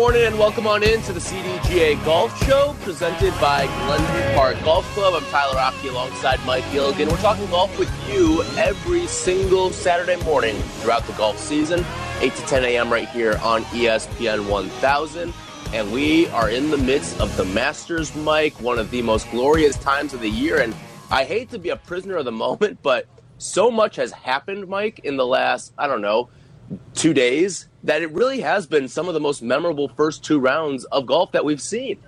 Morning and welcome on in to the CDGA Golf Show presented by Glenview Park Golf Club. I'm Tyler Aki alongside Mike Gilligan. We're talking golf with you every single Saturday morning throughout the golf season, 8 to 10 a.m. right here on ESPN 1000. And we are in the midst of the Masters, Mike, one of the most glorious times of the year. And I hate to be a prisoner of the moment, but so much has happened, Mike, in the last, I don't know, two days that it really has been some of the most memorable first two rounds of golf that we've seen.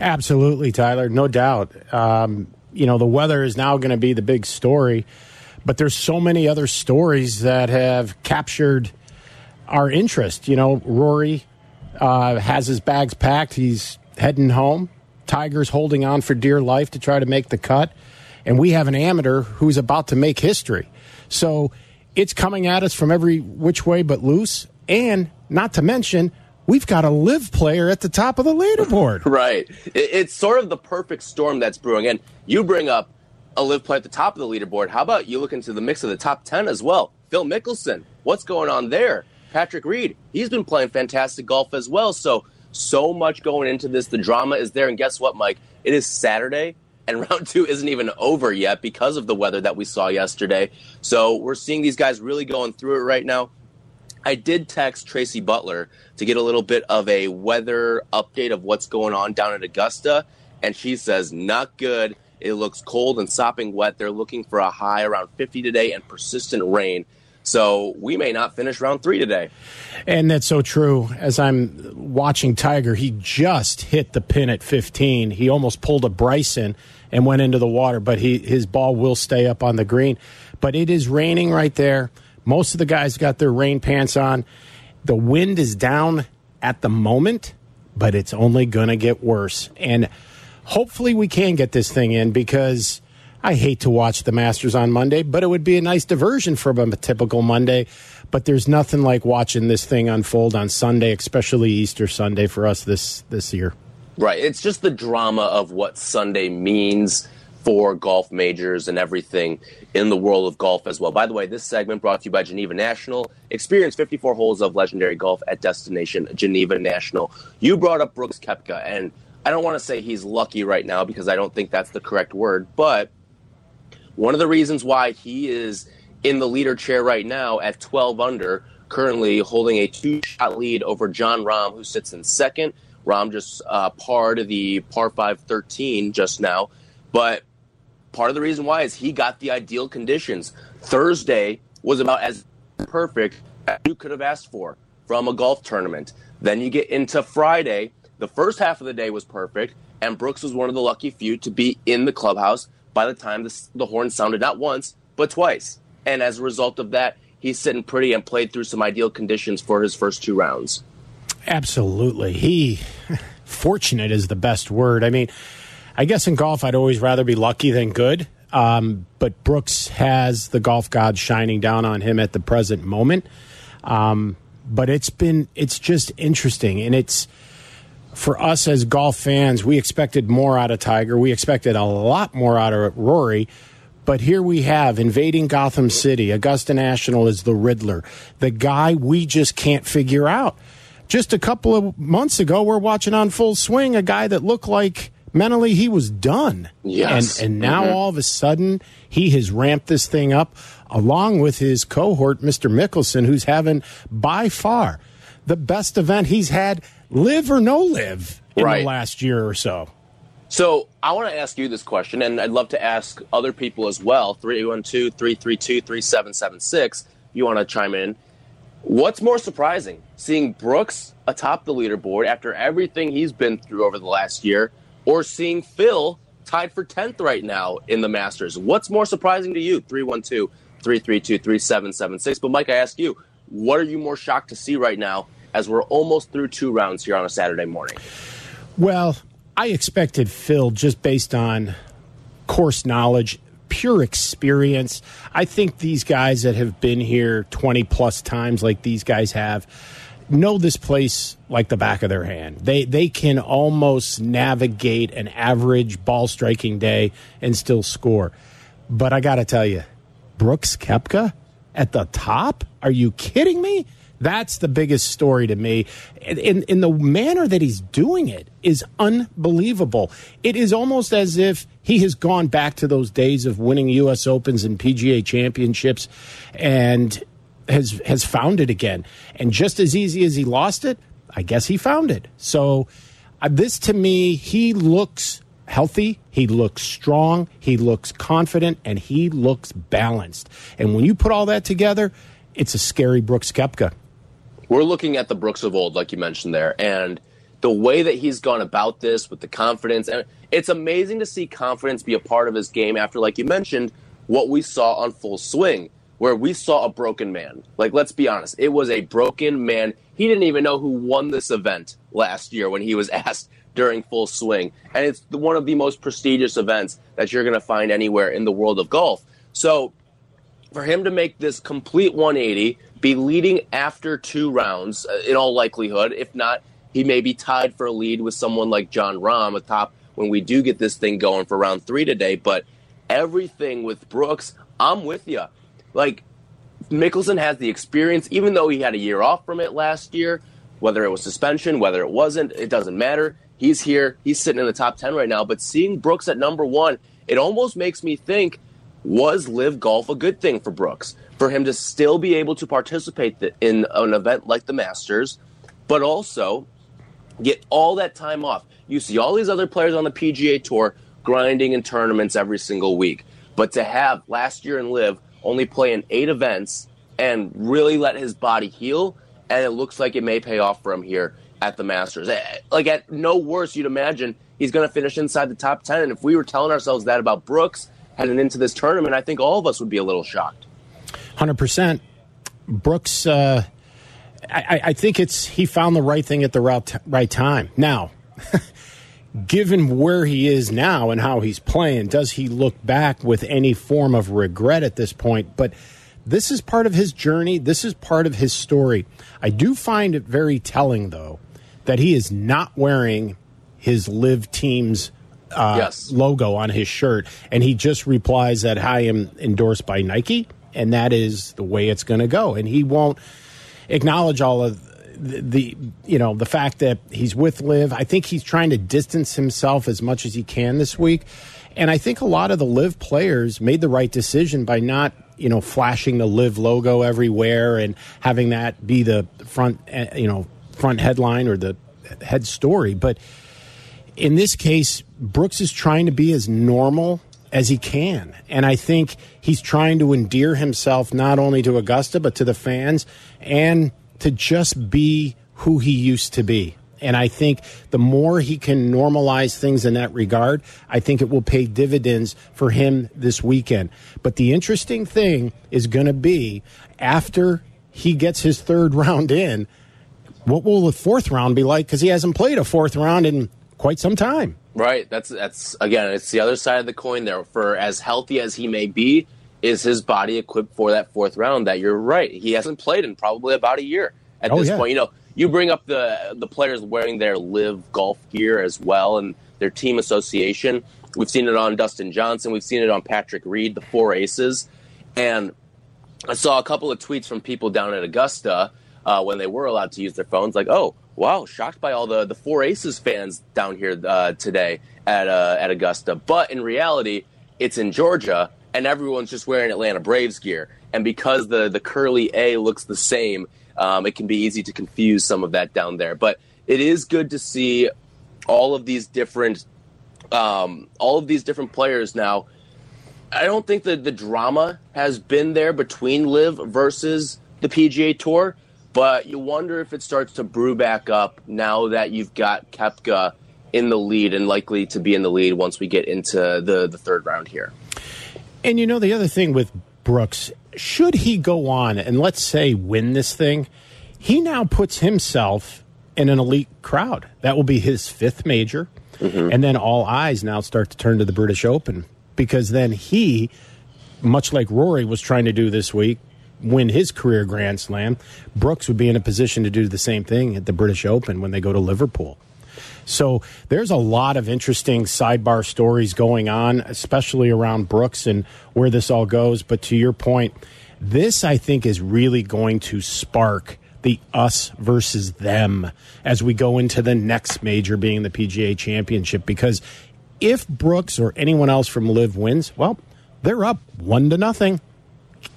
Absolutely, Tyler, no doubt. Um, you know, the weather is now going to be the big story, but there's so many other stories that have captured our interest. You know, Rory uh, has his bags packed; he's heading home. Tiger's holding on for dear life to try to make the cut, and we have an amateur who's about to make history. So it's coming at us from every which way but loose. And not to mention, we've got a LIV player at the top of the leaderboard. right. It's sort of the perfect storm that's brewing. And you bring up a LIV player at the top of the leaderboard. How about you look into the mix of the top 10 as well? Phil Mickelson, what's going on there? Patrick Reed, he's been playing fantastic golf as well. So, so much going into this. The drama is there. And guess what, Mike? It is Saturday and round two isn't even over yet because of the weather that we saw yesterday. So we're seeing these guys really going through it right now. I did text Tracy Butler to get a little bit of a weather update of what's going on down at Augusta, and she says, not good. It looks cold and sopping wet. They're looking for a high around 50 today and persistent rain. So we may not finish round three today. And that's so true. As I'm watching Tiger, he just hit the pin at 15. He almost pulled a Bryson and went into the water, but he his ball will stay up on the green. But it is raining right there. Most of the guys got their rain pants on. The wind is down at the moment, but it's only going to get worse. And hopefully we can get this thing in because I hate to watch the Masters on Monday, but it would be a nice diversion from a typical Monday. But there's nothing like watching this thing unfold on Sunday, especially Easter Sunday for us this this year. Right. It's just the drama of what Sunday means for golf majors and everything in the world of golf as well. By the way, this segment brought to you by Geneva National. Experience 54 holes of legendary golf at Destination Geneva National. You brought up Brooks Koepka, and I don't want to say he's lucky right now because I don't think that's the correct word, but one of the reasons why he is in the leader chair right now at 12 under, currently holding a two shot lead over Jon Rahm, who sits in second. Rahm just uh, parred the par 5 13 just now. But part of the reason why is he got the ideal conditions. Thursday was about as perfect as you could have asked for from a golf tournament. Then you get into Friday. The first half of the day was perfect, and Brooks was one of the lucky few to be in the clubhouse by the time the, the horn sounded not once, but twice. And as a result of that, he's sitting pretty and played through some ideal conditions for his first two rounds. Absolutely. He, fortunate is the best word. I mean, I guess in golf, I'd always rather be lucky than good. Um, but Brooks has the golf god shining down on him at the present moment. Um, but it's been, it's just interesting. And it's, for us as golf fans, we expected more out of Tiger. We expected a lot more out of Rory. But here we have invading Gotham City. Augusta National is the Riddler, the guy we just can't figure out. Just a couple of months ago, we're watching on full swing a guy that looked like mentally he was done. Yes. And, and now Mhm. all of a sudden, he has ramped this thing up along with his cohort, Mr. Mickelson, who's having by far the best event he's had, LIV or no LIV, in Right. the last year or so. So I want to ask you this question, and I'd love to ask other people as well 312 332 3776. If you want to chime in. What's more surprising, seeing Brooks atop the leaderboard after everything he's been through over the last year, or seeing Phil tied for 10th right now in the Masters. What's more surprising to you? 312 332 3776. But, Mike, I ask you, what are you more shocked to see right now as we're almost through two rounds here on a Saturday morning? Well, I expected Phil just based on course knowledge, pure experience. I think these guys that have been here 20 plus times, like these guys have, know this place like the back of their hand. They they can almost navigate an average ball striking day and still score. But I got to tell you, Brooks Koepka at the top? Are you kidding me? That's the biggest story to me. In, in the manner that he's doing it is unbelievable. It is almost as if he has gone back to those days of winning U.S. Opens and PGA championships and has, has found it again. And just as easy as he lost it, I guess he found it. So, uh, this to me, he looks healthy, he looks strong, he looks confident, and he looks balanced. And when you put all that together, it's a scary Brooks Koepka. We're looking at the Brooks of old, like you mentioned there, and the way that he's gone about this with the confidence, and it's amazing to see confidence be a part of his game after, like you mentioned, what we saw on full swing, where we saw a broken man. Like, let's be honest, it was a broken man. He didn't even know who won this event last year when he was asked during full swing. And it's one of the most prestigious events that you're going to find anywhere in the world of golf. So for him to make this complete 180, be leading after two rounds, uh, in all likelihood, if not, he may be tied for a lead with someone like Jon Rahm atop when we do get this thing going for round three today. But everything with Brooks, I'm with you. Like, Mickelson has the experience, even though he had a year off from it last year, whether it was suspension, whether it wasn't, it doesn't matter. He's here. He's sitting in the top 10 right now. But seeing Brooks at number one, it almost makes me think was LIV golf a good thing for Brooks? For him to still be able to participate in an event like the Masters, but also get all that time off. You see all these other players on the PGA Tour grinding in tournaments every single week. But to have last year in LIV only play in eight events and really let his body heal, and it looks like it may pay off for him here at the Masters. Eh, like at no worse, you'd imagine he's going to finish inside the top ten. And if we were telling ourselves that about Brooks heading into this tournament, I think all of us would be a little shocked. Hundred percent, Brooks. Uh, I, I, think it's he found the right thing at the right, right time. Now, given where he is now and how he's playing, does he look back with any form of regret at this point? But this is part of his journey. This is part of his story. I do find it very telling, though, that he is not wearing his LIV team's uh, yes. logo on his shirt, and he just replies that I am endorsed by Nike, and that is the way it's going to go. And he won't acknowledge all of the, you know the fact that he's with LIV. I think he's trying to distance himself as much as he can this week, and I think a lot of the LIV players made the right decision by not you know flashing the LIV logo everywhere and having that be the front eh, you know front headline or the head story. But in this case, Brooks is trying to be as normal as he can. And I think he's trying to endear himself not only to Augusta, but to the fans and to just be who he used to be. And I think the more he can normalize things in that regard, I think it will pay dividends for him this weekend. But the interesting thing is going to be after he gets his third round in, what will the fourth round be like? Because he hasn't played a fourth round in quite some time. Right. That's that's again, it's the other side of the coin there. For as healthy as he may be, is his body equipped for that fourth round? That you're right. He hasn't played in probably about a year at oh, this yeah. point. You know, you bring up the the players wearing their LIV golf gear as well and their team association. We've seen it on Dustin Johnson. We've seen it on Patrick Reed, the four aces, and I saw a couple of tweets from people down at Augusta uh, when they were allowed to use their phones, like, "Oh, wow, shocked by all the the four Aces fans down here uh, today at uh, at Augusta." But in reality, it's in Georgia, and everyone's just wearing Atlanta Braves gear. And because the the curly A looks the same, um, it can be easy to confuse some of that down there. But it is good to see all of these different um, all of these different players now. I don't think that the drama has been there between LIV versus the PGA Tour, but you wonder if it starts to brew back up now that you've got Koepka in the lead and likely to be in the lead once we get into the, the third round here. And you know, the other thing with Brooks, should he go on and let's say win this thing, he now puts himself in an elite crowd. That will be his fifth major. Mm-hmm. And then all eyes now start to turn to the British Open because then he, much like Rory was trying to do this week, win his career Grand Slam, Brooks would be in a position to do the same thing at the British Open when they go to Liverpool. So there's a lot of interesting sidebar stories going on, especially around Brooks and where this all goes. But to your point, this I think is really going to spark the us versus them as we go into the next major being the PGA championship because if Brooks or anyone else from LIV wins, well, they're up one to nothing.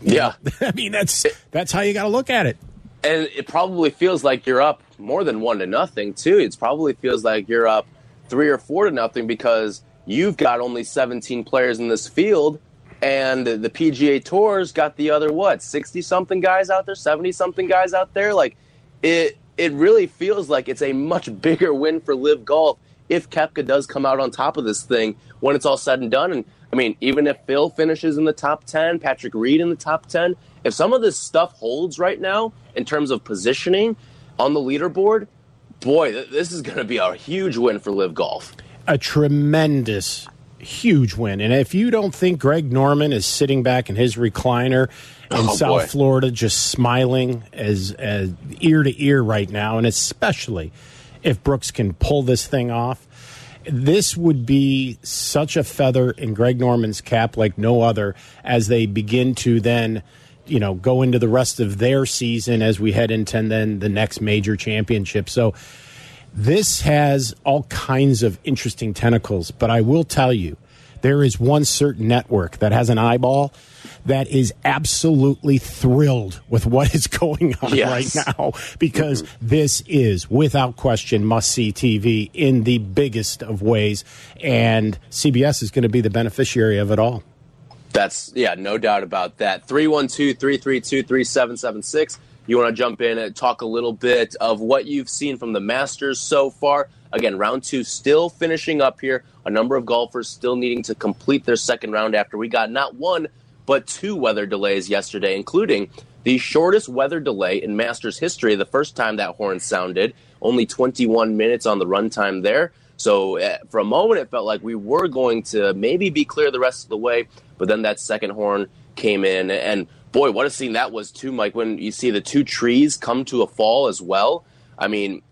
Yeah. I mean that's that's how you got to look at it and it probably feels like you're up more than one to nothing too. It probably feels like you're up three or four to nothing because you've got only 17 players in this field, and the PGA Tour's got the other what 60 something guys out there, 70 something guys out there. Like it, it really feels like it's a much bigger win for LIV Golf if Koepka does come out on top of this thing when it's all said and done. And I mean, even if Phil finishes in the top 10, Patrick Reed in the top 10, if some of this stuff holds right now in terms of positioning on the leaderboard, boy, th- this is going to be a huge win for LIV Golf. A tremendous, huge win. And if you don't think Greg Norman is sitting back in his recliner in oh, South boy. Florida just smiling as, as ear to ear right now, and especially if Brooks can pull this thing off, this would be such a feather in Greg Norman's cap like no other as they begin to then – you know go into the rest of their season as we head into then the next major championship. So this has all kinds of interesting tentacles, but I will tell you there is one certain network that has an eyeball that is absolutely thrilled with what is going on yes. right now because mm-hmm. this is without question must see TV in the biggest of ways and CBS is going to be the beneficiary of it all. That's, yeah, no doubt about that. 312 332 3776. You want to jump in and talk a little bit of what you've seen from the Masters so far. Again, round two still finishing up here. A number of golfers still needing to complete their second round after we got not one, but two weather delays yesterday, including the shortest weather delay in Masters history. The first time that horn sounded, only 21 minutes on the runtime there. So uh, for a moment, it felt like we were going to maybe be clear the rest of the way, but then that second horn came in, and boy, what a scene that was too, Mike. When you see the two trees come to a fall as well. I mean,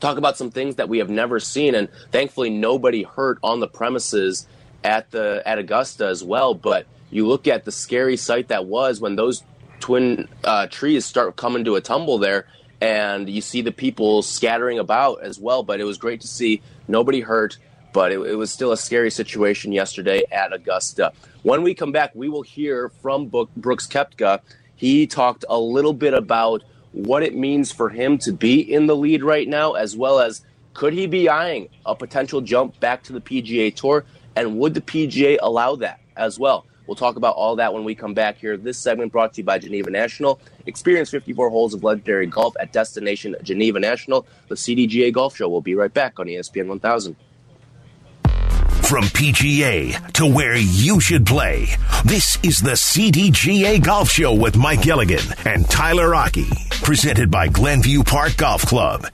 talk about some things that we have never seen, and thankfully nobody hurt on the premises at the at Augusta as well. But you look at the scary sight that was when those twin uh, trees start coming to a tumble there and you see the people scattering about as well. But it was great to see nobody hurt, but it, it, was still a scary situation yesterday at Augusta. When we come back, we will hear from Brooks Koepka. He talked a little bit about what it means for him to be in the lead right now, as well as could he be eyeing a potential jump back to the PGA Tour, and would the PGA allow that as well? We'll talk about all that when we come back here. This segment brought to you by Geneva National. Experience 54 holes of legendary golf at Destination Geneva National. The CDGA Golf Show will be right back on ESPN 1000. From PGA to where you should play, this is the CDGA Golf Show with Mike Gilligan and Tyler Aki, presented by Glenview Park Golf Club.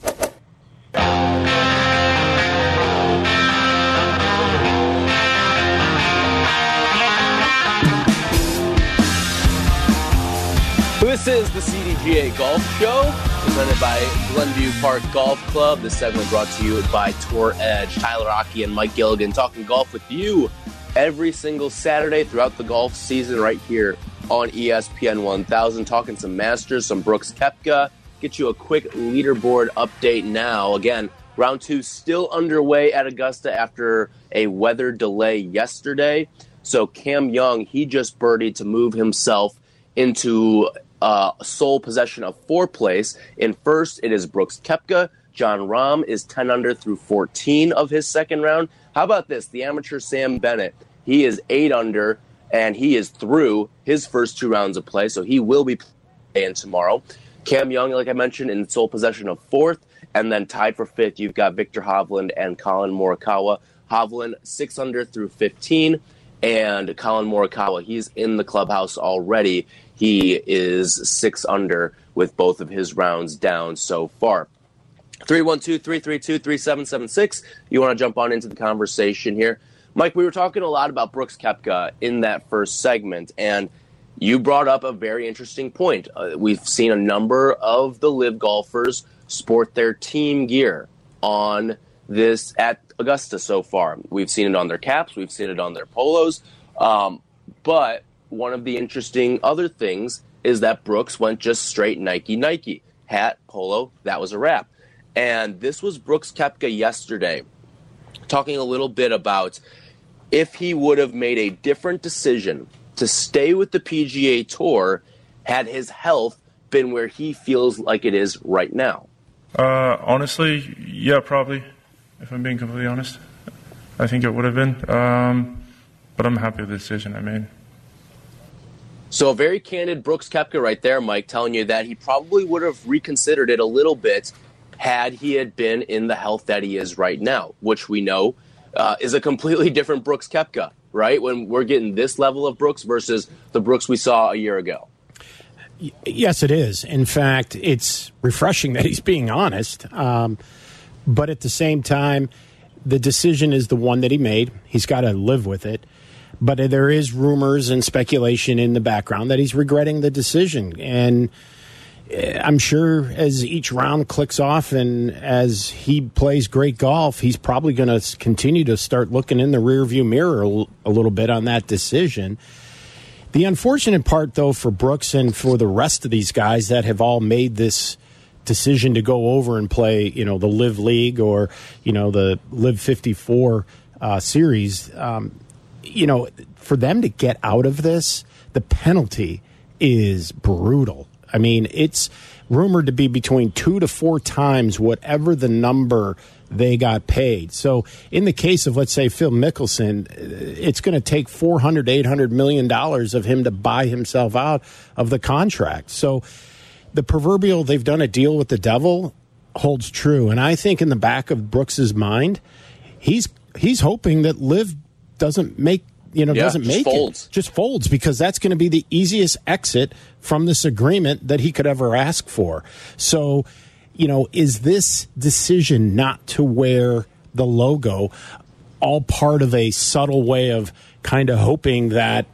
This is the CDGA Golf Show, presented by Glenview Park Golf Club. This segment brought to you by Tour Edge. Tyler Aki and Mike Gilligan talking golf with you every single Saturday throughout the golf season right here on ESPN 1000. Talking some Masters, some Brooks Koepka. Get you a quick leaderboard update now. Again, round two still underway at Augusta after a weather delay yesterday. So Cam Young, he just birdied to move himself into uh, sole possession of four place. In first, it is Brooks Koepka. Jon Rahm is 10 under through 14 of his second round. How about this? The amateur Sam Bennett, he is 8 under and he is through his first two rounds of play, so he will be playing tomorrow. Cam Young, like I mentioned, in sole possession of fourth. And then tied for fifth, you've got Viktor Hovland and Collin Morikawa. Hovland, six under through 15. And Collin Morikawa, he's in the clubhouse already. He is six under with both of his rounds down so far. 312 332 3776. You want to jump on into the conversation here. Mike, we were talking a lot about Brooks Koepka in that first segment, and you brought up a very interesting point. Uh, we've seen a number of the LIV golfers sport their team gear on this at Augusta so far. We've seen it on their caps, we've seen it on their polos. Um, but one of the interesting other things is that Brooks went just straight Nike Nike hat, polo, that was a wrap. And this was Brooks Koepka yesterday, talking a little bit about if he would have made a different decision to stay with the PGA Tour had his health been where he feels like it is right now. Uh, honestly, yeah, probably. If I'm being completely honest, I think it would have been. Um, but I'm happy with the decision I made. So a very candid Brooks Koepka right there, Mike, telling you that he probably would have reconsidered it a little bit had he had been in the health that he is right now, which we know uh, is a completely different Brooks Koepka, right? When we're getting this level of Brooks versus the Brooks we saw a year ago. Yes, it is. In fact, it's refreshing that he's being honest. Um, but at the same time, the decision is the one that he made. He's got to live with it. But there is rumors and speculation in the background that he's regretting the decision. And eh, I'm sure as each round clicks off and as he plays great golf, he's probably going to continue to start looking in the rearview mirror a little bit on that decision. The unfortunate part, though, for Brooks and for the rest of these guys that have all made this decision to go over and play, you know, the LIV League or you know the LIV 54 uh, series, um, you know, for them to get out of this, the penalty is brutal. I mean, it's rumored to be between two to four times whatever the number they got paid. So, in the case of, let's say, Phil Mickelson, uh, it's going to take 400, 800 million dollars of him to buy himself out of the contract. So, the proverbial they've done a deal with the devil holds true. And I think in the back of Brooks's mind, he's he's hoping that LIV doesn't make you know yeah, doesn't make folds. it just folds because that's going to be the easiest exit from this agreement that he could ever ask for. So, you know, is this decision not to wear the logo all part of a subtle way of kind of hoping that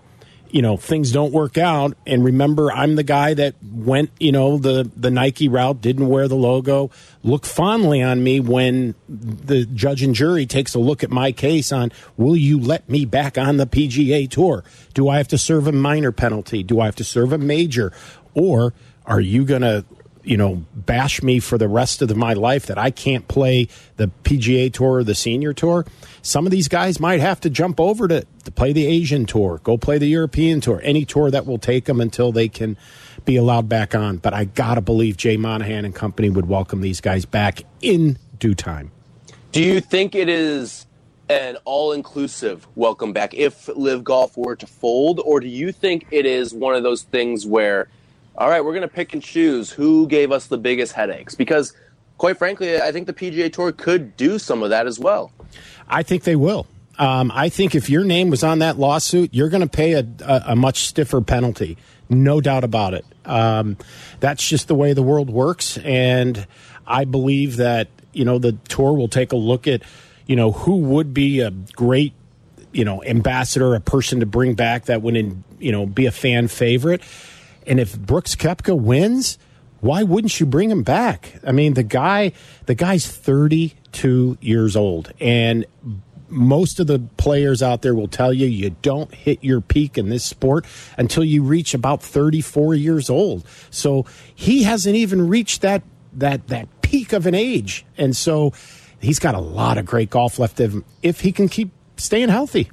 you know things don't work out. And remember i'm the guy that went you know the the nike route didn't wear the logo look fondly on me when the judge and jury takes a look at my case on will you let me back on the pga tour? Do i have to serve a minor penalty? Do i have to serve a major? Or are you going to you know, bash me for the rest of my life that I can't play the PGA Tour or the Senior Tour. Some of these guys might have to jump over to, to play the Asian Tour, go play the European Tour, any tour that will take them until they can be allowed back on. But I got to believe Jay Monahan and company would welcome these guys back in due time. Do you think it is an all inclusive welcome back if LIV Golf were to fold, or do you think it is one of those things where all right, we're going to pick and choose who gave us the biggest headaches because, quite frankly, I think the PGA Tour could do some of that as well. I think they will. Um, I think if your name was on that lawsuit, you're going to pay a, a, a, much stiffer penalty. No doubt about it. Um, that's just the way the world works. And I believe that, you know, the tour will take a look at, you know, who would be a great, you know, ambassador, a person to bring back that would, you know, be a fan favorite and if Brooks Koepka wins, why wouldn't you bring him back? I mean, the guy, the guy's 32 years old, and most of the players out there will tell you you don't hit your peak in this sport until you reach about 34 years old. So he hasn't even reached that that that peak of an age, and so he's got a lot of great golf left of him if he can keep staying healthy.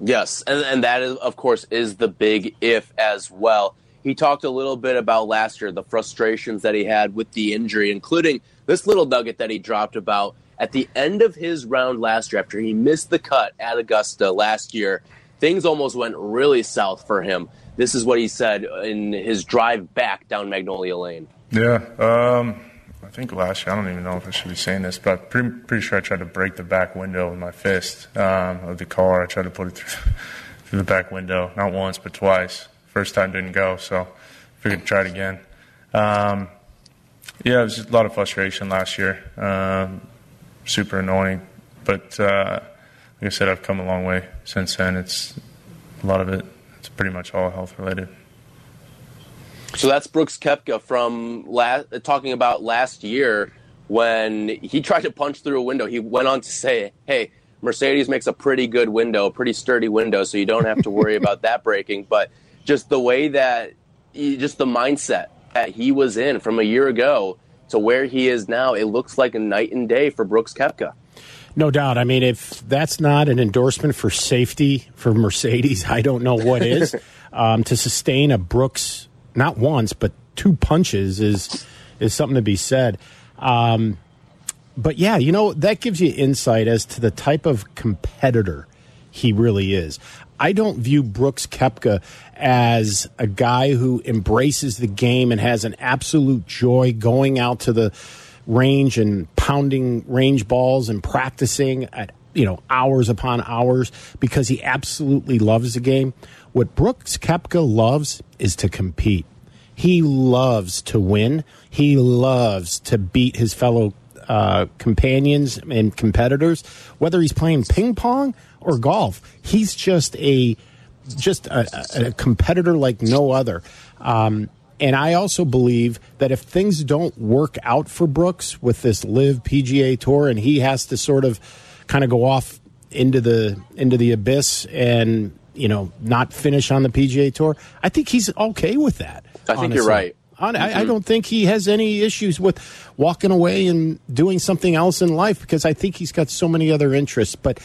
Yes, and, and that is, of course, is the big if as well. He talked a little bit about last year, the frustrations that he had with the injury, including this little nugget that he dropped about at the end of his round last year after he missed the cut at Augusta last year. Things almost went really south for him. This is what he said in his drive back down Magnolia Lane. Yeah. Um, I think last year, I don't even know if I should be saying this, but pretty, pretty sure I tried to break the back window with my fist um, of the car. I tried to put it through, through the back window, not once, but twice. First time didn't go, so figured to try it again. Um, yeah, it was a lot of frustration last year. Um, super annoying. But uh, like I said, I've come a long way since then. It's a lot of it, it's pretty much all health related. So that's Brooks Koepka from last, talking about last year when he tried to punch through a window. He went on to say, "Hey, Mercedes makes a pretty good window, pretty sturdy window, so you don't have to worry about that breaking." But just the way that, just the mindset that he was in from a year ago to where he is now, it looks like a night and day for Brooks Koepka. No doubt. I mean, if that's not an endorsement for safety for Mercedes, I don't know what is. um, to sustain a Brooks not once but two punches is is something to be said. Um, but yeah, you know that gives you insight as to the type of competitor he really is. I don't view Brooks Koepka as a guy who embraces the game and has an absolute joy going out to the range and pounding range balls and practicing at you know hours upon hours because he absolutely loves the game. What Brooks Koepka loves is to compete. He loves to win. He loves to beat his fellow uh, companions and competitors, whether he's playing ping pong or golf. He's just a just a, a competitor like no other. Um, and I also believe that if things don't work out for Brooks with this LIV PGA Tour, and he has to sort of kind of go off into the into the abyss and you know not finish on the PGA Tour, I think he's okay with that. I think you're right. I, mm-hmm. I, don't think he has any issues with walking away and doing something else in life because I think he's got so many other interests. But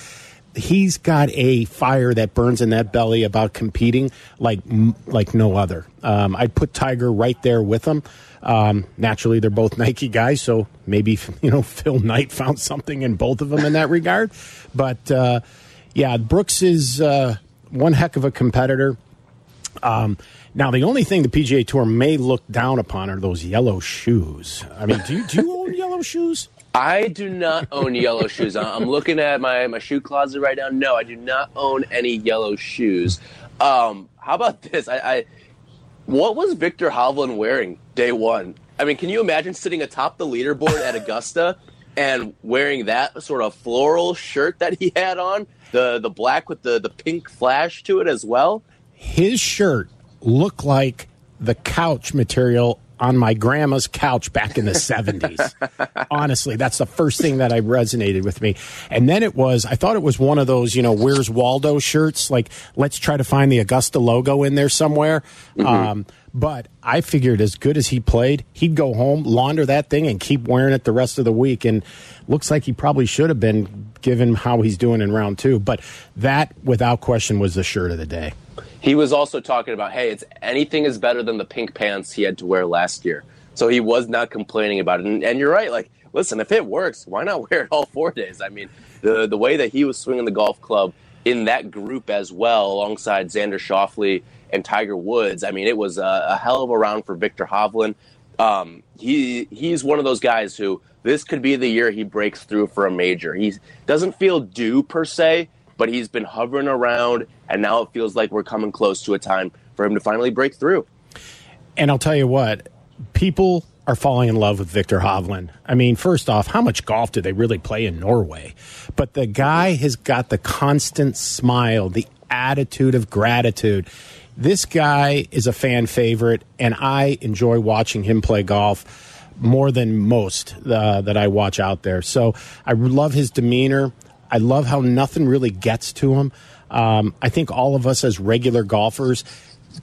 he's got a fire that burns in that belly about competing like like no other. Um, I'd put Tiger right there with him. Um, naturally, they're both Nike guys, so maybe you know Phil Knight found something in both of them in that regard. But uh, yeah, Brooks is uh, one heck of a competitor. Um, now, the only thing the PGA Tour may look down upon are those yellow shoes. I mean, do you, do you own yellow shoes? I do not own yellow shoes. I'm looking at my, my shoe closet right now. No, I do not own any yellow shoes. Um, how about this? I, I what was Viktor Hovland wearing day one? I mean, can you imagine sitting atop the leaderboard at Augusta and wearing that sort of floral shirt that he had on, the the black with the the pink flash to it as well? His shirt looked like the couch material on my grandma's couch back in the 70s. Honestly, that's the first thing that I resonated with me. And then it was, I thought it was one of those, you know, Where's Waldo shirts? Like, let's try to find the Augusta logo in there somewhere. Mm-hmm. Um, but I figured as good as he played, he'd go home, launder that thing, and keep wearing it the rest of the week. And looks like he probably should have been, given how he's doing in round two. But that, without question, was the shirt of the day. He was also talking about, hey, it's anything is better than the pink pants he had to wear last year. So he was not complaining about it. And, and you're right. Like, listen, if it works, why not wear it all four days? I mean, the the way that he was swinging the golf club in that group as well, alongside Xander Schauffele and Tiger Woods. I mean, it was a, a hell of a round for Viktor Hovland. Um, he he's one of those guys who this could be the year he breaks through for a major. He doesn't feel due per se, but he's been hovering around, and now it feels like we're coming close to a time for him to finally break through. And I'll tell you what, people are falling in love with Viktor Hovland. I mean, first off, how much golf do they really play in Norway? But the guy has got the constant smile, the attitude of gratitude. This guy is a fan favorite, and I enjoy watching him play golf more than most uh, that I watch out there. So I love his demeanor. I love how nothing really gets to him. Um, I think all of us as regular golfers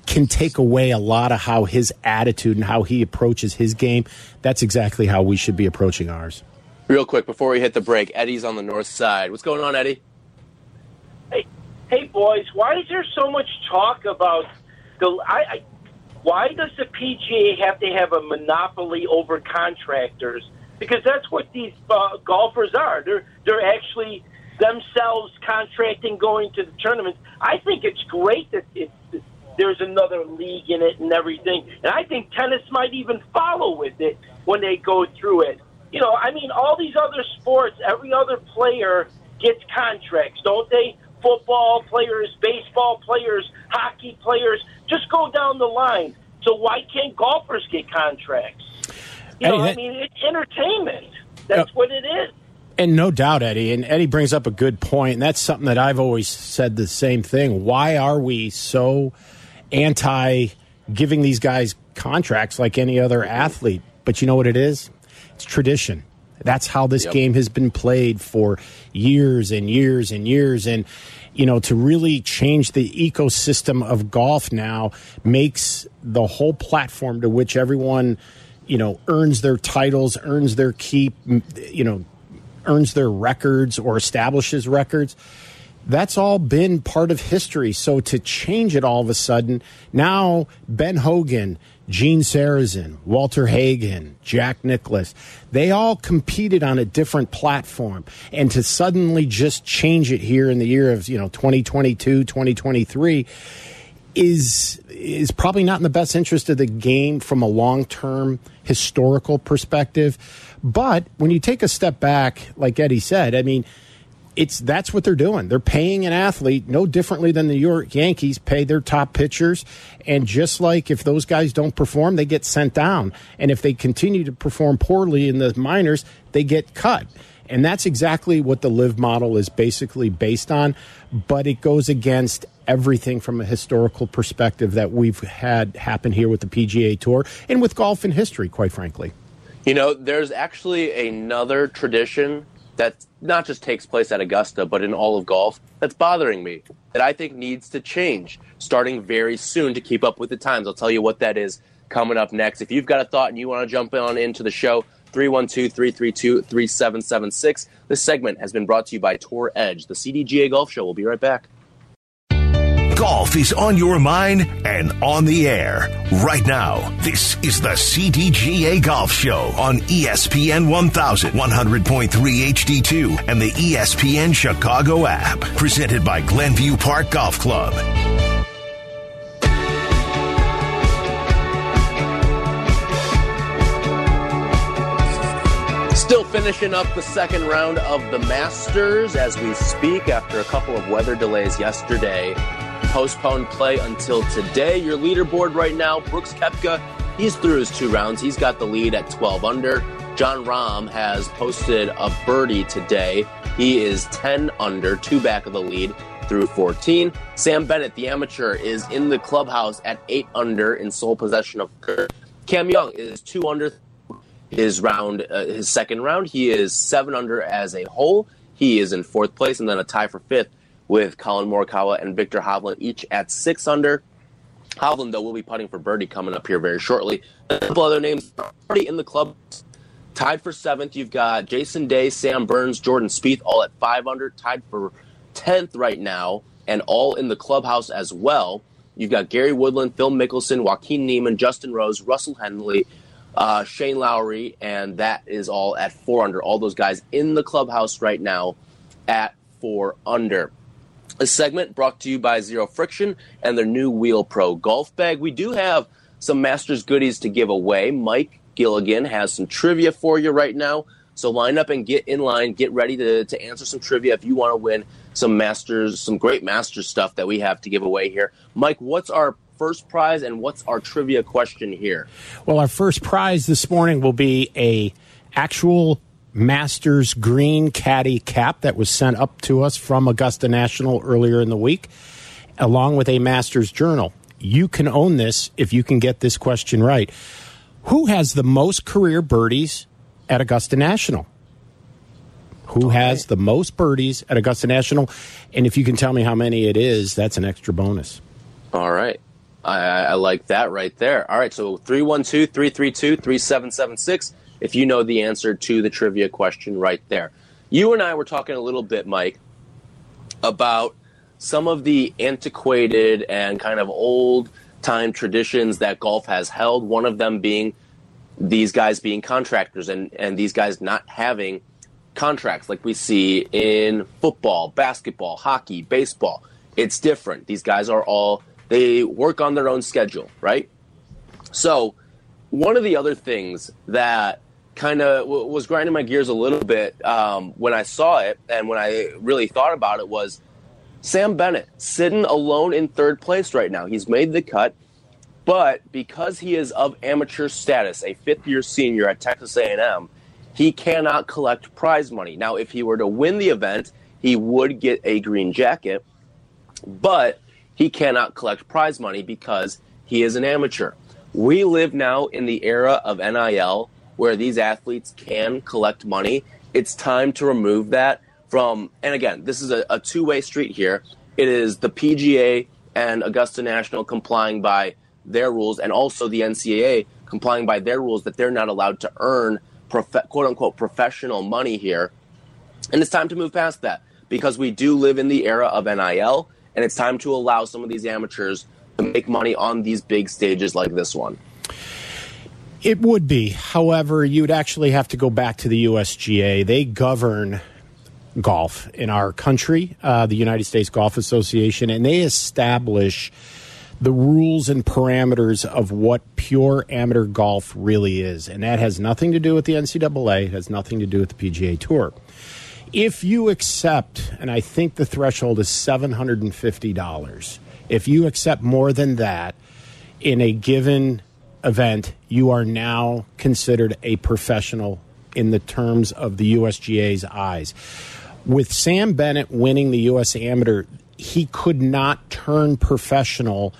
can take away a lot of how his attitude and how he approaches his game. That's exactly how we should be approaching ours. Real quick before we hit the break, Eddie's on the north side. What's going on, Eddie? Hey, boys. Why is there so much talk about the? I, I why does the PGA have to have a monopoly over contractors? Because that's what these uh, golfers are. They're they're actually themselves contracting going to the tournaments. I think it's great that it's there's another league in it and everything. And I think tennis might even follow with it when they go through it. You know, I mean, all these other sports, every other player gets contracts, don't they? Football players, baseball players, hockey players, just go down the line. So why can't golfers get contracts? You know, Hey, I mean, it's entertainment. That's what it is. And no doubt, Eddie. And Eddie brings up a good point. point, and that's something that I've always said the same thing. Why are we so anti giving these guys contracts like any other athlete? But you know what it is? It's tradition. That's how this Yep. game has been played for years and years and years. And, you know, to really change the ecosystem of golf now makes the whole platform to which everyone, you know, earns their titles, earns their keep, you know, earns their records or establishes records. That's all been part of history. So to change it all of a sudden, now Ben Hogan, Gene Sarazen, Walter Hagen, Jack Nicklaus, they all competed on a different platform. And to suddenly just change it here in the year of, you know, 2022, 2023 is is probably not in the best interest of the game from a long-term historical perspective. But when you take a step back, like Eddie said, I mean, it's that's what they're doing. They're paying an athlete no differently than the New York Yankees pay their top pitchers, and just like if those guys don't perform, they get sent down, and if they continue to perform poorly in the minors, they get cut. And that's exactly what the LIV model is basically based on, but it goes against everything from a historical perspective that we've had happen here with the PGA Tour and with golf in history, quite frankly. You know, there's actually another tradition that not just takes place at Augusta, but in all of golf that's bothering me that I think needs to change starting very soon to keep up with the times. I'll tell you what that is coming up next. If you've got a thought and you want to jump on into the show, 312 332 3776. This segment has been brought to you by Tour Edge, the CDGA Golf Show. We'll be right back. Golf is on your mind and on the air right now. This is the CDGA Golf Show on ESPN 1100.3 HD2, and the ESPN Chicago app. Presented by Glenview Park Golf Club. Still finishing up the second round of the Masters as we speak after a couple of weather delays yesterday. Postponed play until today. Your leaderboard right now, Brooks Koepka, he's through his two rounds. He's got the lead at 12 under. Jon Rahm has posted a birdie today. He is 10 under, two back of the lead through 14. Sam Bennett, the amateur, is in the clubhouse at 8 under in sole possession of Cam Young is 2 under his round, uh, his second round. He is seven under as a whole. He is in fourth place, and then a tie for fifth with Collin Morikawa and Viktor Hovland, each at six under. Hovland, though, will be putting for birdie coming up here very shortly. A couple other names already in the club. Tied for seventh, you've got Jason Day, Sam Burns, Jordan Spieth, all at five under. Tied for tenth right now, and all in the clubhouse as well. You've got Gary Woodland, Phil Mickelson, Joaquin Niemann, Justin Rose, Russell Henley, uh, Shane Lowry, and that is all at four under. All those guys in the clubhouse right now at four under. This segment brought to you by Zero Friction and their new Wheel Pro golf bag. We do have some Masters goodies to give away. Mike Gilligan has some trivia for you right now. So line up and get in line. Get ready to, to answer some trivia if you want to win some Masters, some great Masters stuff that we have to give away here. Mike, what's our first prize and what's our trivia question here? Well, our first prize this morning will be a actual Masters green caddy cap that was sent up to us from Augusta National earlier in the week, along with a Masters journal. You can own this if you can get this question right. Who has the most career birdies at Augusta National? Who has the most birdies at Augusta National? And if you can tell me how many it is, that's an extra bonus. All right. I, I I like that right there. All right. So 312 332 3776 if you know the answer to the trivia question right there. You and I were talking a little bit, Mike, about some of the antiquated and kind of old time traditions that golf has held. One of them being these guys being contractors and, and these guys not having contracts like we see in football, basketball, hockey, baseball. It's different. These guys are all They work on their own schedule, right? So, one of the other things that kind of w- was grinding my gears a little bit um, when I saw it and when I really thought about it was Sam Bennett sitting alone in third place right now. He's made the cut, but because he is of amateur status, a fifth-year senior at Texas A&M, he cannot collect prize money. Now, if he were to win the event, he would get a green jacket, but he cannot collect prize money because he is an amateur. We live now in the era of NIL where these athletes can collect money. It's time to remove that from, and again, this is a, a two way street here. It is the PGA and Augusta National complying by their rules, and also the NCAA complying by their rules that they're not allowed to earn prof- quote unquote professional money here. And it's time to move past that because we do live in the era of NIL, and it's time to allow some of these amateurs to make money on these big stages like this one. It would be. However, you'd actually have to go back to the USGA. They govern golf in our country, uh, the United States Golf Association, and they establish the rules and parameters of what pure amateur golf really is. And that has nothing to do with the NCAA, it has nothing to do with the PGA Tour. If you accept, and I think the threshold is $750, if you accept more than that in a given event, you are now considered a professional in the terms of the USGA's eyes. With Sam Bennett winning the US Amateur, he could not turn professional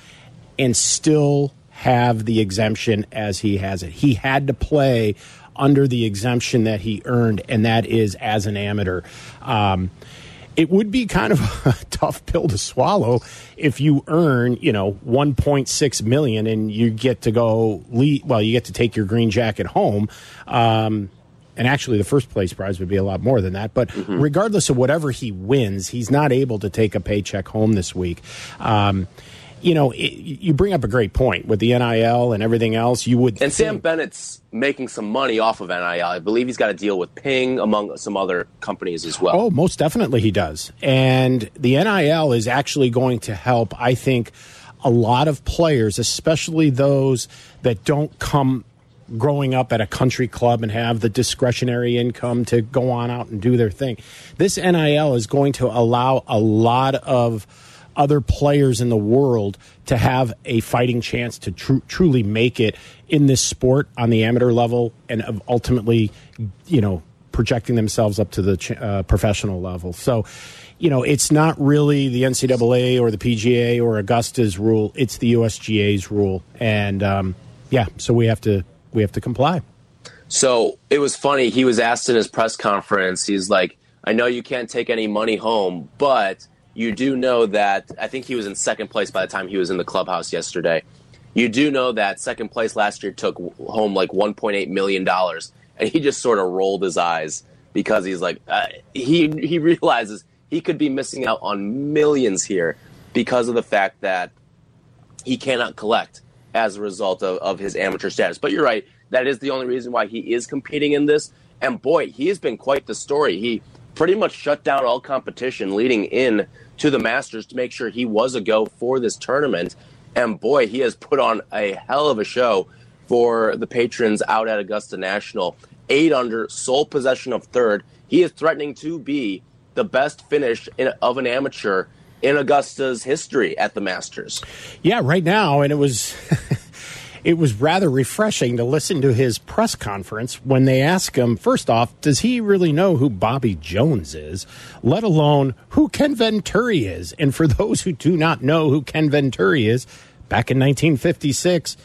and still have the exemption as he has it. He had to play under the exemption that he earned, and that is as an amateur. Um, it would be kind of a tough pill to swallow if you earn, you know, 1.6 million and you get to go lead, well, you get to take your green jacket home. Um, and actually, the first place prize would be a lot more than that. But mm-hmm. regardless of whatever he wins, he's not able to take a paycheck home this week. Um, you know, it, you bring up a great point with the NIL and everything else. You would and think, Sam Bennett's making some money off of NIL. I believe he's got a deal with Ping among some other companies as well. Oh, most definitely he does. And the NIL is actually going to help. I think a lot of players, especially those that don't come growing up at a country club and have the discretionary income to go on out and do their thing. This NIL is going to allow a lot of other players in the world to have a fighting chance to tr- truly make it in this sport on the amateur level and ultimately, you know, projecting themselves up to the uh, professional level. So, you know, it's not really the NCAA or the PGA or Augusta's rule; it's the USGA's rule, and um, yeah, so we have to we have to comply. So it was funny. He was asked in his press conference. He's like, "I know you can't take any money home, but." You do know that I think he was in second place by the time he was in the clubhouse yesterday. You do know that second place last year took home like 1.8 million dollars, and he just sort of rolled his eyes because he's like uh, he he realizes he could be missing out on millions here because of the fact that he cannot collect as a result of, of his amateur status. But you're right, that is the only reason why he is competing in this. And boy, he has been quite the story. He pretty much shut down all competition leading in to the Masters to make sure he was a go for this tournament. And boy, he has put on a hell of a show for the patrons out at Augusta National. Eight under, sole possession of third. He is threatening to be the best finish in, of an amateur in Augusta's history at the Masters. Yeah, right now, and it was it was rather refreshing to listen to his press conference when they ask him, first off, does he really know who Bobby Jones is, let alone who Ken Venturi is? And for those who do not know who Ken Venturi is, back in 1956,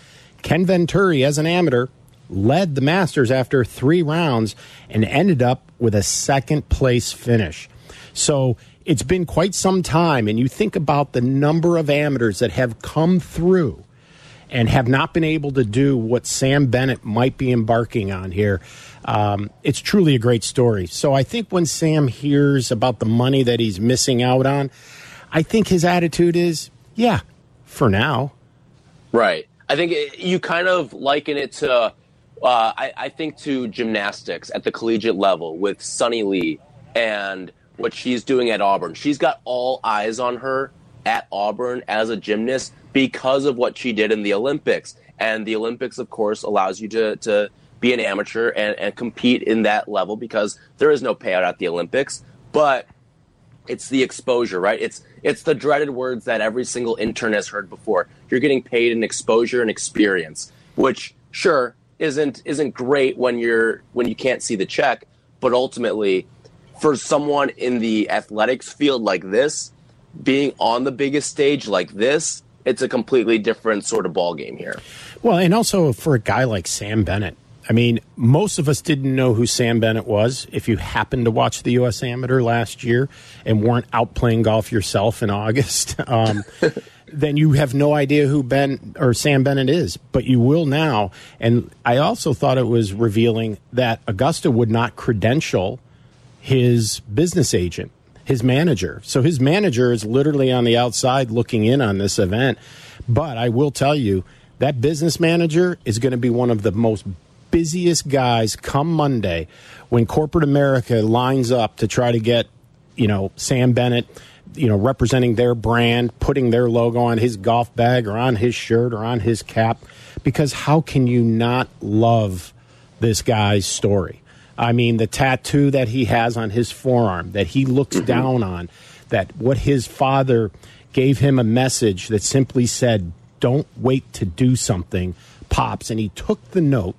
Ken Venturi, as an amateur, led the Masters after three rounds and ended up with a second place finish. So it's been quite some time, and you think about the number of amateurs that have come through and have not been able to do what Sam Bennett might be embarking on here. Um, it's truly a great story. So I think when Sam hears about the money that he's missing out on, I think his attitude is, yeah, for now. Right. I think it, you kind of liken it to, uh, I, I think, to gymnastics at the collegiate level with Suni Lee and what she's doing at Auburn. She's got all eyes on her at Auburn as a gymnast because of what she did in the Olympics. And the Olympics, of course, allows you to, to be an amateur and, and compete in that level because there is no payout at the Olympics. But it's the exposure, right? It's it's the dreaded words that every single intern has heard before. You're getting paid in exposure and experience, which sure isn't isn't great when you're when you can't see the check, but ultimately for someone in the athletics field like this, being on the biggest stage like this, it's a completely different sort of ball game here. Well, and also for a guy like Sam Bennett, I mean, most of us didn't know who Sam Bennett was. If you happened to watch the U.S. Amateur last year and weren't out playing golf yourself in August, um, then you have no idea who Ben or Sam Bennett is. But you will now. And I also thought it was revealing that Augusta would not credential his business agent, his manager. So his manager is literally on the outside looking in on this event. But I will tell you that business manager is going to be one of the most busiest guys come Monday when corporate America lines up to try to get, you know, Sam Bennett, you know, representing their brand, putting their logo on his golf bag or on his shirt or on his cap. Because how can you not love this guy's story? I mean, the tattoo that he has on his forearm, that he looks mm-hmm. down on, that what his father gave him a message that simply said, don't wait to do something, pops. And he took the note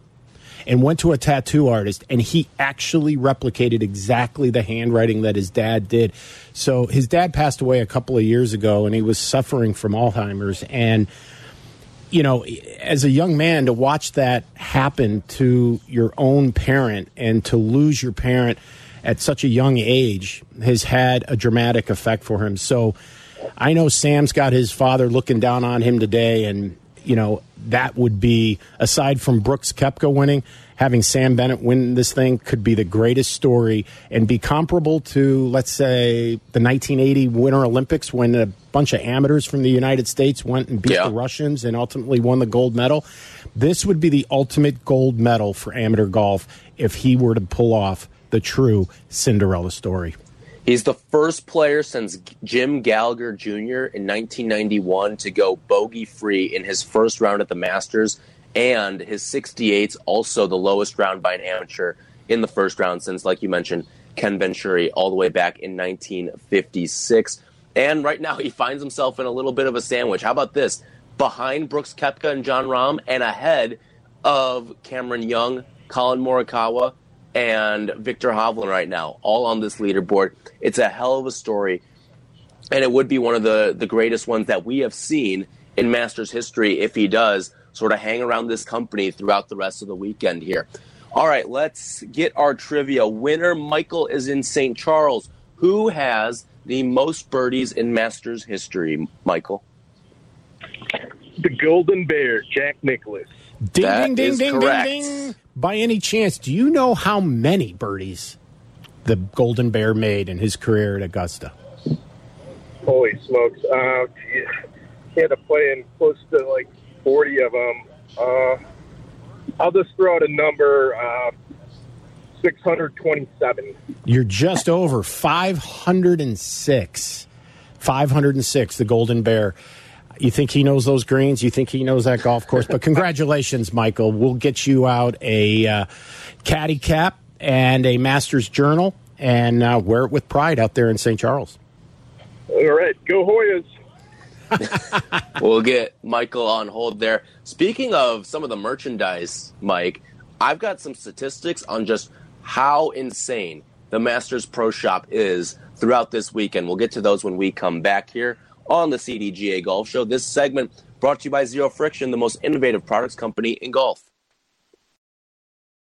and went to a tattoo artist and he actually replicated exactly the handwriting that his dad did. So his dad passed away a couple of years ago and he was suffering from Alzheimer's and you know, as a young man to watch that happen to your own parent and to lose your parent at such a young age has had a dramatic effect for him. So I know Sam's got his father looking down on him today and you know, that would be, aside from Brooks Koepka winning, having Sam Bennett win this thing could be the greatest story and be comparable to, let's say, the 1980 Winter Olympics when a bunch of amateurs from the United States went and beat yeah. the Russians and ultimately won the gold medal. This would be the ultimate gold medal for amateur golf if he were to pull off the true Cinderella story. He's the first player since Jim Gallagher Jr. in 1991 to go bogey free in his first round at the Masters, and his 68's also the lowest round by an amateur in the first round since, like you mentioned, Ken Venturi all the way back in 1956. And right now he finds himself in a little bit of a sandwich. How about this? Behind Brooks Koepka and Jon Rahm, and ahead of Cameron Young, Collin Morikawa, and Viktor Hovland right now, all on this leaderboard. It's a hell of a story, and it would be one of the, the greatest ones that we have seen in Masters history if he does sort of hang around this company throughout the rest of the weekend here. All right, let's get our trivia. Winner Michael is in St. Charles. Who has the most birdies in Masters history, Michael? The Golden Bear, Jack Nicklaus. Ding, that ding, ding, ding, correct. ding, ding. By any chance, do you know how many birdies the Golden Bear made in his career at Augusta? Holy smokes. Uh, he had to play in close to like 40 of them. Uh, I'll just throw out a number uh, 627. You're just over 506. 506, the Golden Bear. You think he knows those greens? You think he knows that golf course? But congratulations, Michael. We'll get you out a uh, caddy cap and a master's journal and uh, wear it with pride out there in St. Charles. All right. Go Hoyas. we'll get Michael on hold there. Speaking of some of the merchandise, Mike, I've got some statistics on just how insane the Masters Pro Shop is throughout this weekend. We'll get to those when we come back here on the CDGA Golf Show. This segment brought to you by Zero Friction, the most innovative products company in golf.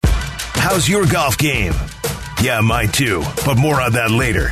How's your golf game? Yeah, mine too, but more on that later.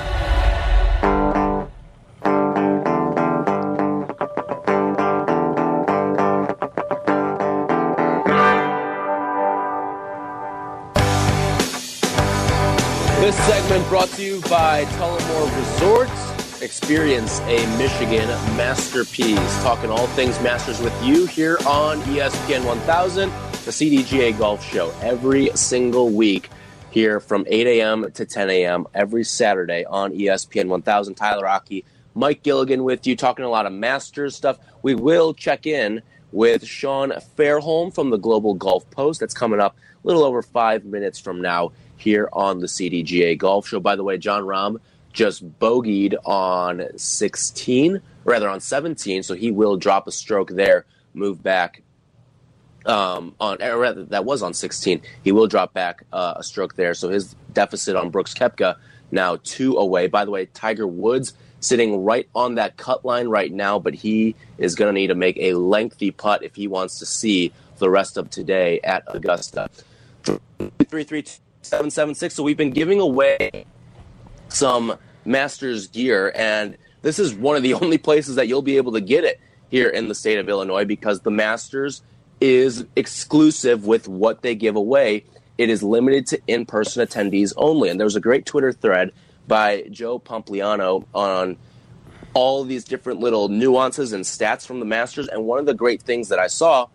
Brought to you by Tullymore Resorts. experience a Michigan masterpiece. Talking all things Masters with you here on ESPN 1000, the CDGA Golf Show, every single week here from 8 a.m. to 10 a.m. every Saturday on ESPN 1000. Tyler Aki, Mike Gilligan with you, talking a lot of Masters stuff. We will check in with Sean Fairholm from the Global Golf Post. That's coming up a little over five minutes from now here on the CDGA Golf Show. By the way, Jon Rahm just bogeyed on 16, rather on 17, so he will drop a stroke there, move back um, on rather that was on 16. He will drop back uh, a stroke there, so his deficit on Brooks Koepka now two away. By the way, Tiger Woods sitting right on that cut line right now, but he is going to need to make a lengthy putt if he wants to see the rest of today at Augusta. Three three seven seven six. So we've been giving away some Masters gear, and this is one of the only places that you'll be able to get it here in the state of Illinois because the Masters is exclusive with what they give away. It is limited to in person attendees only. And there was a great Twitter thread by Joe Pompliano on all these different little nuances and stats from the Masters. And one of the great things that I saw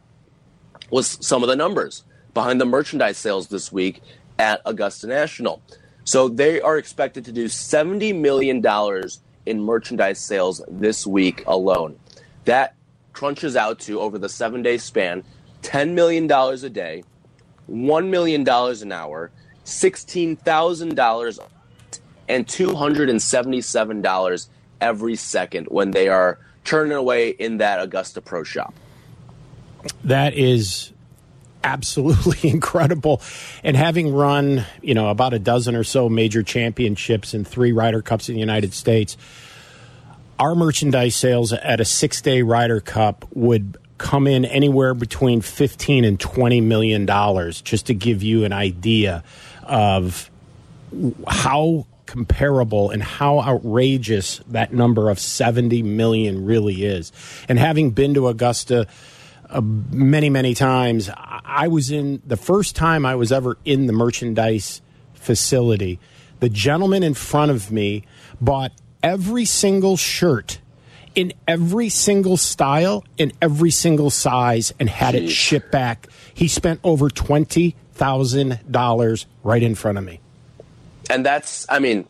was some of the numbers behind the merchandise sales this week at Augusta National. So they are expected to do $70 million in merchandise sales this week alone. That crunches out to, over the seven day span, $10 million a day, $1 million an hour, $16,000, and $277 every second when they are turning away in that Augusta Pro Shop. That is absolutely incredible. And having run, you know, about a dozen or so major championships and three Ryder Cups in the United States, our merchandise sales at a six day Ryder Cup would come in anywhere between 15 and 20 million dollars just to give you an idea of how comparable and how outrageous that number of 70 million really is and having been to augusta uh, many many times i was in the first time i was ever in the merchandise facility the gentleman in front of me bought every single shirt in every single style, in every single size, and had Jeez. it shipped back. He spent over twenty thousand dollars right in front of me. And that's, I mean,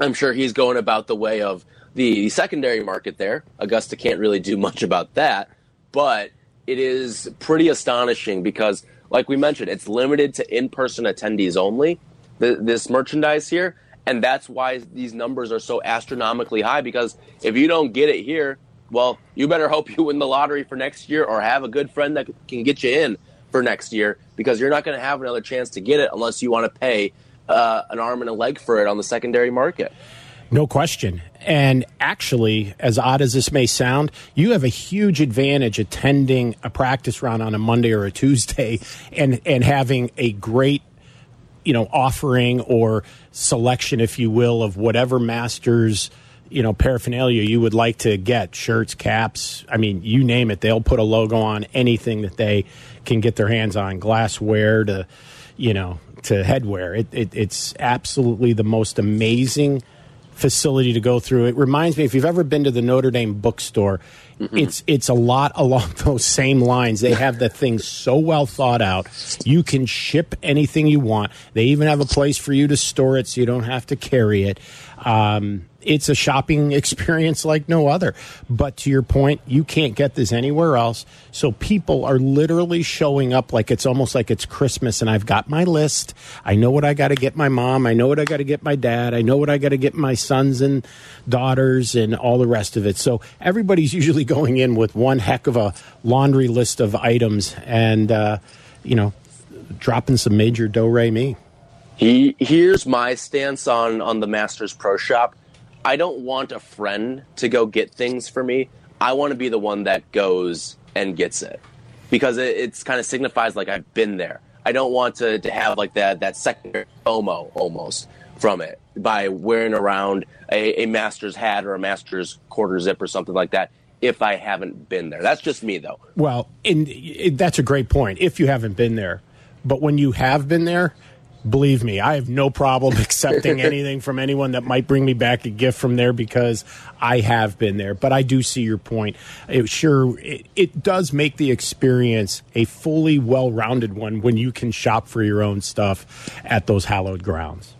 I'm sure he's going about the way of the secondary market there. Augusta can't really do much about that, but it is pretty astonishing because, like we mentioned, it's limited to in-person attendees only. This merchandise here, and that's why these numbers are so astronomically high because if you don't get it here, well, you better hope you win the lottery for next year or have a good friend that can get you in for next year because you're not going to have another chance to get it unless you want to pay uh, an arm and a leg for it on the secondary market. No question. And actually, as odd as this may sound, you have a huge advantage attending a practice round on a Monday or a Tuesday and, and having a great you know offering or selection, if you will, of whatever masters you know paraphernalia you would like to get shirts caps i mean you name it. They'll put a logo on anything that they can get their hands on glassware to you know to headwear. It, it, it's absolutely the most amazing facility to go through it reminds me if you've ever been to the notre dame bookstore Mm-mm. It's it's a lot along those same lines. They have the thing so well thought out. You can ship anything you want. They even have a place for you to store it, so you don't have to carry it. Um, it's a shopping experience like no other. But to your point, you can't get this anywhere else. So people are literally showing up like it's almost like it's Christmas and I've got my list. I know what I got to get my mom. I know what I got to get my dad. I know what I got to get my sons and daughters and all the rest of it. So everybody's usually going in with one heck of a laundry list of items and, uh, you know, dropping some major do re mi. He here's my stance on on the Masters Pro Shop. I don't want a friend to go get things for me. I want to be the one that goes and gets it because it, it's kind of signifies like I've been there. I don't want to, to have like that that secondary FOMO almost from it by wearing around a, a master's hat or a master's quarter zip or something like that if I haven't been there. That's just me though. Well, and that's a great point if you haven't been there. But when you have been there, Believe me, I have no problem accepting anything from anyone that might bring me back a gift from there because I have been there. But I do see your point. It sure it, it does make the experience a fully well-rounded one when you can shop for your own stuff at those hallowed grounds.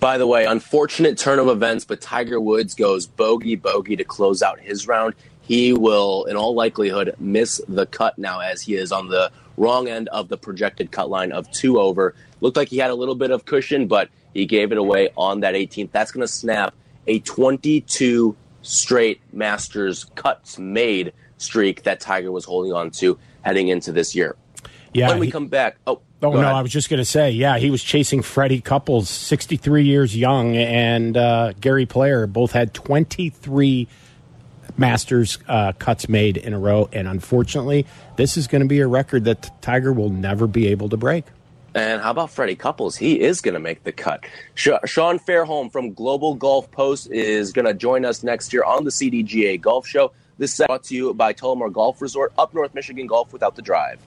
By the way, unfortunate turn of events, but Tiger Woods goes bogey bogey to close out his round. He will, in all likelihood, miss the cut now as he is on the wrong end of the projected cut line of two over. Looked like he had a little bit of cushion, but he gave it away on that 18th. That's going to snap a 22 straight Masters cuts made streak that Tiger was holding on to heading into this year. Yeah, when we he- come back, oh, Oh no, ahead. I was just going to say, yeah, he was chasing Freddie Couples, 63 years young, and uh, Gary Player both had 23 Masters uh, cuts made in a row, and unfortunately, this is going to be a record that Tiger will never be able to break. And how about Freddie Couples? He is going to make the cut. Sean Fairholm from Global Golf Post is going to join us next year on the CDGA Golf Show. This is brought to you by Tullymore Golf Resort, up North Michigan Golf without the drive.